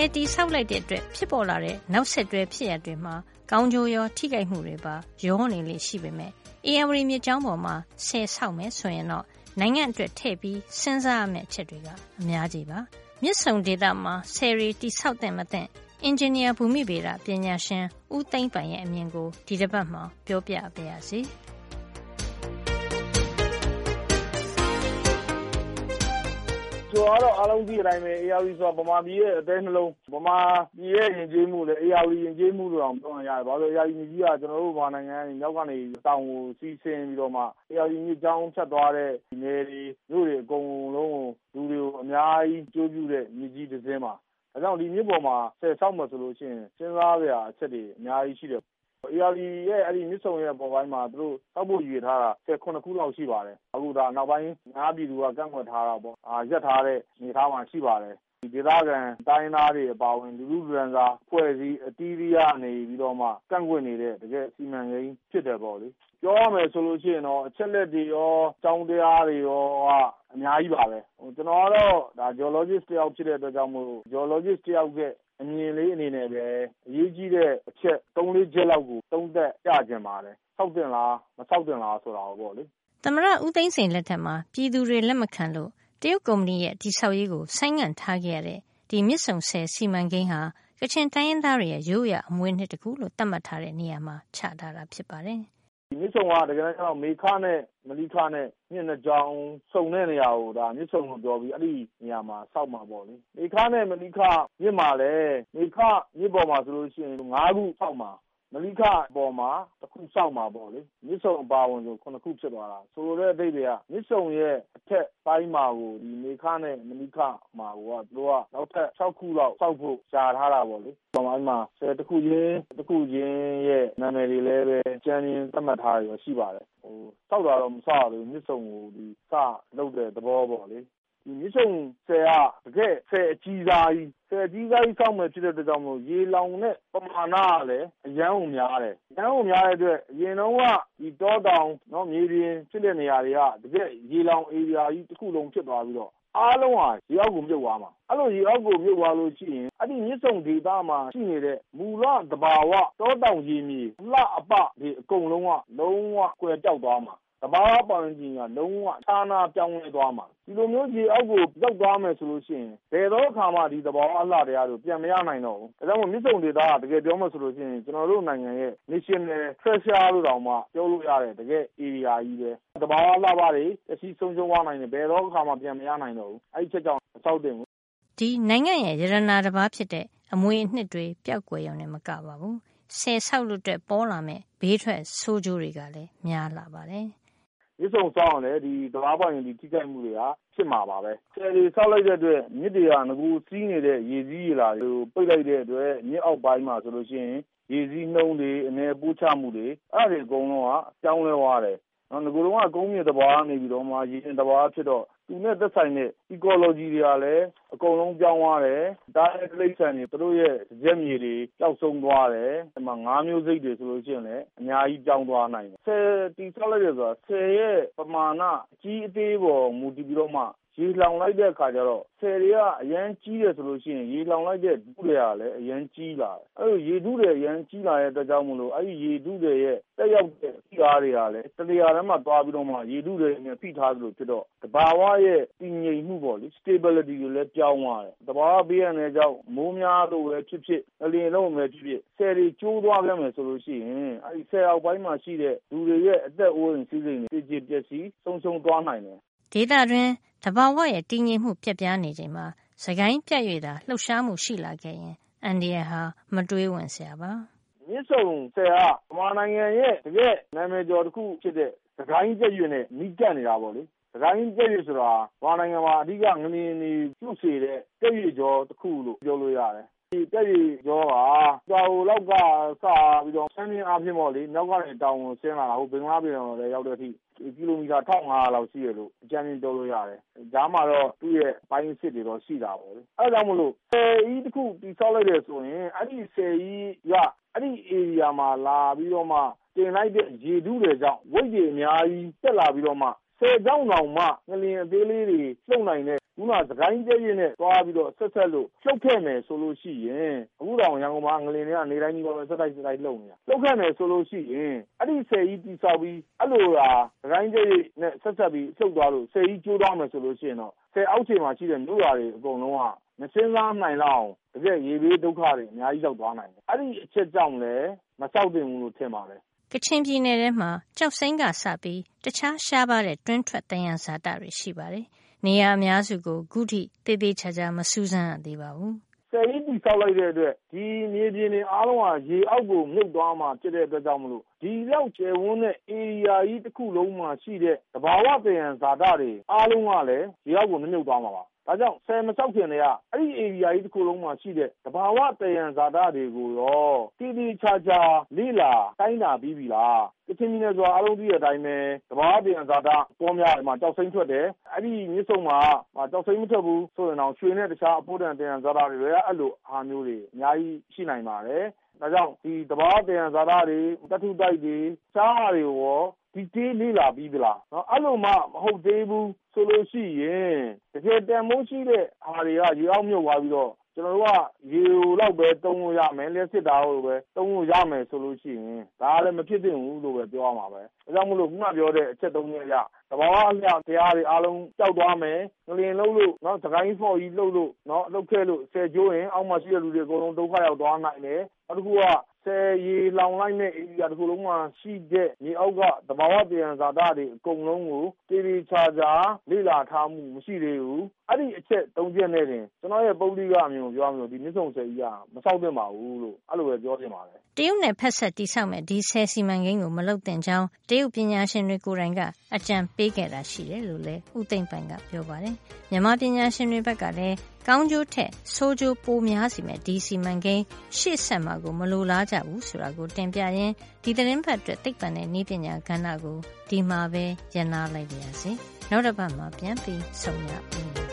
ယ်တီဆောက်လိုက်တဲ့အတွက်ဖြစ်ပေါ်လာတဲ့နောက်ဆက်တွဲဖြစ်ရပ်တွေမှာကောင်းကျိုးရောထိခိုက်မှုတွေပါရောနေလေရှိပေမဲ့အေယာဝတီမြစ်ကြောင်းပေါ်မှာဆယ်ဆောက်မယ်ဆိုရင်တော့နိုင်ငံအတွက်ထည့်ပြီးစဉ်းစားရမယ့်အချက်တွေကအများကြီးပါမြစ်ဆုံဒေသမှာဆယ်ရီတိဆောက်တဲ့မတဲ့အင်ဂျင်နီယာဘူမိဗေဒပညာရှင်ဦးသိမ့်ပိုင်ရဲ့အမြင်ကိုဒီတစ်ပတ်မှာပြောပြပေးရစီ။ ကျွန်တော်ကတော့ အားလုံးသိတဲ့အတိုင်းပဲအေယာဝတီဆိုတာ ဗမာပြည်ရဲ့ အသည်းနှလုံး ဗမာပြည်ရဲ့ ယဉ်ကျေးမှုလေအေယာဝတီယဉ်ကျေးမှုလို့တောင် ပြောလို့ရတယ်။ဘာလို့လဲဆိုတော့အေယာဝတီမြစ်ကြီးက ကျွန်တော်တို့ဗမာနိုင်ငံမြောက်ကနေ တောင်ကိုစီးဆင်းပြီးတော့မှအေယာဝတီမြစ်ကြောင်း ဖြတ်သွားတဲ့ နယ်တွေ မြို့တွေ အကုန်လုံးကို လူတွေကို အများကြီး အကျိုးပြုတဲ့ မြစ်ကြီးတစ်စင်းပါ။ဒါကြောင့် ဒီမြစ်ပေါ်မှာ ဆည်ဆောက်မယ်ဆိုလို့ရှိရင် စဉ်းစားစရာအချက်တွေ အများကြီးရှိတယ် ဧရာဝတီရဲ့ အဲဒီမြစ်ဆုံရဲ့ အပေါ်ပိုင်းမှာ သူတို့ ဆောက်ဖို့ ရည်ရွယ်ထားတာ ဆည် ၇ ခုလောက် ရှိပါတယ်။အခုဒါ နောက်ပိုင်း အများပြည်သူက ကန့်ကွက်ထားတာပေါ့။ရပ်ထားတဲ့ အနေအထားမှာ ရှိပါတယ်။ဒေသခံ တိုင်းရင်းသားတွေ အပါအဝင် လူထုလူတန်းစား အဖွဲ့အစည်း အသီးသီးကနေပြီးတော့မှ ကန့်ကွက်နေတဲ့ တကယ့် စီမံကိန်း ဖြစ်တယ်ပေါ့လေ။ပြောရမယ်ဆိုလို့ရှိရင်တော့ အချက်အလက်တွေရော အကြောင်းတရားတွေရောက အများကြီးပါပဲ။ကျနော်ကတော့ ဒါ Geologist တယောက် ဖြစ်တဲ့အတွက်ကြောင့်မို့ Geologist တယောက်ရဲ့ အမြင်လေး အနေနဲ့ပဲ အရေးကြီးတဲ့အချက်၃-၄ ချက်လောက်ကို သုံးသပ်ပြချင်ပါတယ်။ဆောက်သင့်လား မဆောက်သင့်လား ဆိုတာကိုပေါ့လေ။သမ္မတဦးသိန်းစိန်လက်ထက်မှာ ပြည်သူတွေလက်မခံလို့ တရုတ်ကုမ္ပဏီရဲ့ တည်ဆောက်ရေးကို ဆိုင်းငံ့ထားခဲ့ရတဲ့ ဒီမြစ်ဆုံဆည်စီမံကိန်းဟာ ကချင်တိုင်းရင်းသားတွေရဲ့ ရိုးရာအမွေအနှစ်တခုလို့ သတ်မှတ်ထားတဲ့ နေရာမှာ ချထားတာ ဖြစ်ပါတယ်မြစ်ဆုံက တကယ်တမ်းကျတော့ မေခနဲ့ မလိခနဲ့ မြစ်နှစ်ကြောင်းဆုံတဲ့နေရာကို မြစ်ဆုံလို့ပြောပြီး အဲဒီနေရာမှာ ဆောက်မှာပေါ့လေ။မေခနဲ့ မလိခမြစ်မှာလည်း မေခမြစ်ပေါ်မှာဆိုလို့ရှိရင် ၅ ခုဆောက်မှာ မလိခအပေါ်မှာတခုဆောက်မှာပေါ့လေ။မြစ်ဆုံအပါအဝင်ဆို၇ခုဖြစ်သွားတာ။ဆိုလိုတဲ့အဓိပ္ပါယ်ကမြစ်ဆုံရဲ့အထက်ပိုင်းမှာကိုမေခနဲ့မလိခမှာကိုသူတို့ကနောက်ထပ်၆ခုလောက်ဆောက်ဖို့လျာထားတာပေါ့လေ။အဲဒီမှာဆည်တခုချင်းတခုချင်းရဲ့နာမည်တွေလည်းပဲအကြမ်းဖျဉ်းသတ်မှတ်ထားတာရှိပါတယ်။ဆောက်တာတော့မစရသေးဘူး။မြစ်ဆုံကိုစလုပ်တဲ့သဘောပေါ့လေ မြစ်ဆုံဆည်က တကယ့်ဆည်အကြီးစားကြီး ဆည်အကြီးစားကြီးဆောက်မယ်ဖြစ်တဲ့အတွက်ကြောင့်မို့ ရေလှောင်တဲ့ပမာဏကလည်း အရမ်းကိုများတယ်။အရမ်းကိုများတဲ့အတွက် အရင်တုန်းက တောတောင် မြေပြင်ဖြစ်တဲ့နေရာတွေက တကယ့်ရေလှောင်ဧရိယာကြီးတခုလုံးဖြစ်သွားပြီးတော့ အားလုံးဟာ ရေအောက်ကိုမြုပ်သွားမှာ။အဲဒီလိုရေအောက်ကိုမြုပ်သွားလို့ရှိရင် အဲဒီမြစ်ဆုံဒေသမှာရှိနေတဲ့ မူလသဘာဝ တောတောင်ရေမြေ အလှအပတွေအကုန်လုံးက လုံးဝကွယ်ပျောက်သွားမှာ သဘာဝပတ်ဝန်းကျင်က လုံးဝခြားနားပြောင်းလဲသွားမှာ။ဒီလိုမျိုး ရေအောက်ကို ရောက်သွားမယ်ဆိုရင် ဘယ်သောအခါမှ ဒီသဘာဝအလှတရားတွေကို ပြန်မရနိုင်တော့ဘူး။ဒါကြောင့်မို့ မြစ်ဆုံဒေသက တကယ်ပြောမယ်ဆိုရင် ကျနော်တို့နိုင်ငံရဲ့ National Treasure လို့တောင်မှ ပြောလို့ရတဲ့ တကယ့်ဧရိယာကြီးပဲ။သဘာဝအလှအပတွေ ပျက်စီးဆုံးရှုံးသွားနိုင်တယ်။ဘယ်သောအခါမှ ပြန်မရနိုင်တော့ဘူး။အဲဒီအချက်ကြောင့် မဆောက်သင့်ဘူး။ဒီနိုင်ငံရဲ့ ရတနာတပါးဖြစ်တဲ့ အမွေအနှစ်တွေ ပျောက်ကွယ်ရုံတင်မကပါဘူး။ဆည်ဆောက်လို့အတွက်ပေါ်လာမယ့် ဘေးထွက်ဆိုးကျိုးတွေကလည်း များလှပါတယ် မြစ်ဆုံဆောက်ရင်လည်း ဒီသဘာဝပတ်ဝန်းကျင် ထိခိုက်မှုတွေက ဖြစ်မှာပါပဲ။ဆည်တွေဆောက်လိုက်တဲ့အတွက် မြစ်တွေက နဂိုစီးနေတဲ့ ရေစီးရေလာတွေကို ပိတ်လိုက်တဲ့အတွက် မြစ်အောက်ပိုင်းမှာဆိုလို့ရှိရင် ရေစီးနှုန်းတွေ အနယ်ပို့ချမှုတွေ အဲဒါတွေအကုန်လုံးက ပြောင်းလဲသွားတယ်။နဂိုတုန်းက ကုန်းမြင့်သဘာဝကနေပြီးတော့မှ ရေပြင်သဘာဝဖြစ်တော့ သူနဲ့သက်ဆိုင်တဲ့ Ecology တွေကလည်း အကုန်လုံးပြောင်းသွားတယ်။သားရဲတိရစ္ဆာန်တွေ သူတို့ရဲ့ စားကျက်မြေတွေ ပျောက်ဆုံးသွားတယ်။ငါးမျိုးစိတ်တွေဆိုလို့ရှိရင်လည်း အများကြီးပြောင်းသွားနိုင်တယ်။ဆည်တည်ဆောက်လိုက်တယ်ဆိုတာ ဆည်ရဲ့ပမာဏ အကြီးအသေးပေါ် မူတည်ပြီးတော့မှ ရေလှောင်လိုက်တဲ့အခါကျတော့ဆည်တွေကအရမ်းကြီးတယ်ဆိုလို့ရှိရင်ရေလှောင်လိုက်တဲ့ထုထည်ကလည်းအရမ်းကြီးလာတယ်။အဲဒီလိုရေထုထည်အရမ်းကြီးလာတဲ့အတွက်ကြောင့်မို့အဲဒီရေထုထည်ရဲ့သက်ရောက်တဲ့ဖိအားတွေကလည်းတနေရာထဲမှာသွားပြီးတော့မှရေထုထည်နဲ့ဖိထားသလိုဖြစ်တော့သဘာဝရဲ့တည်ငြိမ်မှုပေါ့လေ Stability တွေလည်းပြောင်းသွားတယ်။သဘာဝဘေးအန္တရာယ်ကြောင့်မိုးများလို့ပဲဖြစ်ဖြစ်ငလျင်လှုပ်လို့ပဲဖြစ်ဖြစ်ဆည်တွေကျိုးသွားခဲ့မယ်ဆိုလို့ရှိရင်အဲဒီဆည်အောက်ပိုင်းမှာရှိတဲ့လူတွေရဲ့အသက်အိုးအိမ်စည်းစိမ်တွေသေကျေပျက်စီးဆုံးရှုံးသွားနိုင်တယ်။ဒေသတွင်း သဘာဝရဲ့တည်ငြိမ်မှုပျက်ပြားနေချိန်မှာစစ်ကိုင်းပြတ်ရွေ့တာလှုပ်ရှားမှုရှိလာခဲ့ရင်အန္တရာယ်ဟာမတွေးဝံ့စရာပါ။မြစ်ဆုံဆည်ကဗမာနိုင်ငံရဲ့တကယ့်နာမည်ကျော်တခုဖြစ်တဲ့စစ်ကိုင်းပြတ်ရွေ့နဲ့နီးကပ်နေတာပေါ့လေ။စစ်ကိုင်းပြတ်ရွေ့ဆိုတာဗမာနိုင်ငံမှာအဓိကငလျင်တွေပြုစေတဲ့ပြတ်ရွေ့ကြောတခုလို့ပြောလို့ရတယ် ဒီပြတ်ရွေ့ကြောကကြာအိုလောက်ကစပြီးတော့စံချိန်အားဖြင့်ပေါ့လေ မြောက်ကနေ တောင်ကိုဆင်းလာတာဟိုဘင်္ဂလားပင်လယ်အော်လည်းရောက်တဲ့အထိ ကီလိုမီတာ ၁၅၀၀ လောက်ရှိတယ်လို့ အကြမ်းဖျဉ်း ပြောလို့ရတယ်။ကြားမှာတော့ သူ့ရဲ့ အပိုင်းအစစ်တွေတော့ ရှိတာပေါ့လေ။အဲဒါကြောင့်မို့လို့ ဆည်ကြီးတခု တည်ဆောက်လိုက်တယ်ဆိုရင် အဲဒီဆည်ကြီးက အဲဒီဧရိယာမှာ လာပြီးတော့မှ တင်လိုက်တဲ့ ရေထုထည်ကြောင့် ဝိတ်တွေအများကြီး တက်လာပြီးတော့မှ ဆည်ကြောင့်တောင်မှ ငလျင်အသေးလေးတွေ လှုပ်နိုင်တဲ့ ခုနစကိုင်းပြည့်ပြည့်နဲ့သွားပြီးတော့ဆက်ဆက်လို့လှုပ်ခဲ့မယ်ဆိုလို့ရှိရင်အခုတောင်ရန်ကုန်မှာငလင်တွေကနေတိုင်းကြီးပဲဆက်တိုက်ဆက်တိုက်လှုပ်နေတာလှုပ်ခဲ့မယ်ဆိုလို့ရှိရင်အဲ့ဒီဆယ်ကြီးတိဆောက်ပြီးအဲ့လိုဟာစကိုင်းပြည့်ပြည့်နဲ့ဆက်ဆက်ပြီးလှုပ်သွားလို့ဆယ်ကြီးကျိုးသွားမယ်ဆိုလို့ရှိရင်တော့ဆယ်အောက်ခြေမှာရှိတဲ့မြို့ရွာတွေအကုန်လုံးကမစင်းစားနိုင်လောက်အောင်တကယ်ရေဘေးဒုက္ခတွေအများကြီးရောက်သွားနိုင်တယ်။အဲ့ဒီအချက်ကြောင့်လည်းမဆောက်တင်ဘူးလို့ထင်ပါတယ်ကချင်ပြည်နယ်ထဲမှာကျောက်စိမ်းကစပြီးတခြားရှားပါတဲ့တွင်းထွက်သယံဇာတတွေရှိပါတယ်။ နေရာအများစုကိုခုထိသေသေချာချာမစူးစမ်းရသေးပါဘူး။ဆယ်ကြီးတည်ဆောက်လိုက်တဲ့အတွက်ဒီမြေပြင်တွေအားလုံးကရေအောက်ကိုမြုပ်သွားမှာဖြစ်တဲ့အတွက်ကြောင့်မလို့ဒီလောက်ကျယ်ဝန်းတဲ့ဧရိယာကြီးတစ်ခုလုံးမှာရှိတဲ့သဘာဝသယံဇာတတွေအားလုံးကလည်းရေအောက်ကိုမမြုပ်သွားမှာပါ ဒါကြောင့် ဆည်မဆောက်ခင်ကတည်းက အဲဒီဧရိယာကြီးတခုလုံးမှာရှိတဲ့ သဘာဝသယံဇာတတွေကိုရော သေသေချာချာ လေ့လာတိုင်းတာပြီးပြီလား။ကချင်ပြည်နယ်ဆိုတာ အားလုံးသိတဲ့အတိုင်းပဲ သဘာဝသယံဇာတတောများမှာကျောက်စိမ်းထွက်တယ်။အဲဒီမြစ်ဆုံမှာ ကျောက်စိမ်းမထွက်ဘူးဆိုရင်တောင် ရွှေနဲ့ တခြားအဖိုးတန် သယံဇာတတွေ အဲလိုဟာမျိုးတွေ အများကြီးရှိနိုင်ပါတယ်။ဒါကြောင့်ဒီသဘာဝသယံဇာတတွေ၊သတ္တုတိုက်တွေ တခြားဟာတွေကိုရော detail လေ့လာပြီးပြီလား။အဲလိုမှမဟုတ်သေးဘူးဆိုလို့ရှိရင်တကယ်တန်ဖိုးရှိတဲ့ဟာတွေကရေအောက်မြုပ်သွားပြီးတော့ကျနော်တို့ကရေလောက်ပဲသုံးလို့ရမယ်၊လျှပ်စစ်ဓါတ်အားကိုပဲသုံးလို့ရမယ်ဆိုလို့ရှိရင်ဒါကလည်းမဖြစ်သင့်ဘူးလို့ပဲပြောရမှာပဲ။ဒါကြောင့်မို့လို့ခုနပြောတဲ့အချက်သုံးချက်အရသဘာဝအလျှတရားတွေအားလုံးပျောက်သွားမယ်။ငလျင်လှုပ်လို့စစ်ကိုင်းဖော့ကြီးလှုပ်လို့လှုပ်ခဲ့လို့ဆည်ကျိုးရင်အောက်မှာရှိတဲ့လူတွေအကုန်လုံးဒုက္ခရောက်သွားနိုင်တယ်။နောက်တခုက ဆည်ရေလှောင်လိုက်မယ့်ဧရိယာတခုလုံးမှာရှိတဲ့ မြေအောက်က သဘာဝသယံဇာတတွေ အကုန်လုံးကို သေသေချာချာ လေ့လာထားမှု မရှိသေးဘူး။အဲဒီအချက်သုံးချက်နဲ့တင် ကျနော့်ရဲ့ ပုဂ္ဂလိကအမြင်ကို ပြောရမယ်ဆိုဒီမြစ်ဆုံဆည်ကြီးက မဆောက်သင့်ပါဘူးလို့ အဲလိုပဲ ပြောချင်ပါတယ်။တရုတ်နဲ့ ဖက်စပ်တည်ဆောက်မယ့် ဒီဆည်စီမံကိန်းကို မလုပ်သင့်ကြောင်း တရုတ်ပညာရှင်တွေကိုယ်တိုင်က အကြံပေးခဲ့တာ ရှိတယ်လို့လည်း ဦးသိမ့်ပိုင်က ပြောပါတယ်။မြန်မာပညာရှင်တွေဘက်ကလည်း ကောင်းကျိုးထက်ဆိုးကျိုးပိုများစေမယ့်ဒီစီမံကိန်းရှေ့ဆက်မှာကိုမလိုလားကြဘူးဆိုတာကိုတင်ပြရင်းဒီသတင်းပတ်အတွက်သိပ္ပံနဲ့နည်းပညာကဏ္ဍကိုဒီမှာပဲရနာလိုက်ပါရစေ။နောက်တစ်ပတ်မှာပြန်ပြီးဆုံရအောင်